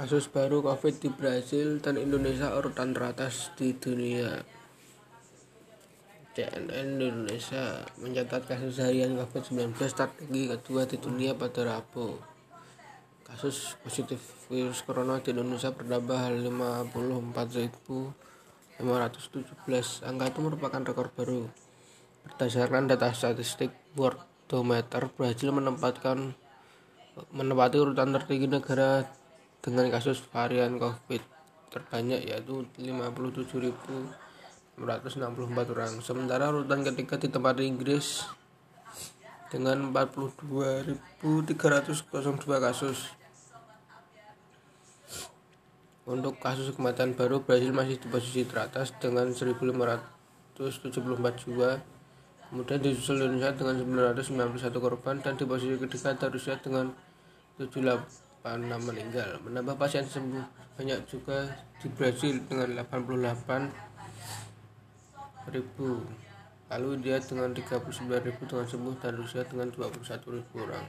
Kasus baru COVID di Brasil dan Indonesia urutan teratas di dunia. CNN Indonesia mencatat kasus harian COVID-19 tertinggi kedua di dunia pada Rabu. Kasus positif virus corona di Indonesia bertambah 54.517. Angka itu merupakan rekor baru. Berdasarkan data statistik Worldometer, Brasil menempatkan menempati urutan tertinggi negara dengan kasus varian COVID terbanyak yaitu 57.664 orang. Sementara urutan ketiga ditempati Inggris dengan 42.302 kasus. Untuk kasus kematian baru, Brasil masih di posisi teratas dengan 1.574 jiwa. Kemudian disusul Indonesia dengan 991 korban dan di posisi ketiga Rusia dengan 78 6 meninggal. Menambah pasien sembuh banyak juga di Brasil dengan 88 ribu. Lalu India dengan 39 ribu dengan sembuh dan Rusia dengan 21 ribu orang.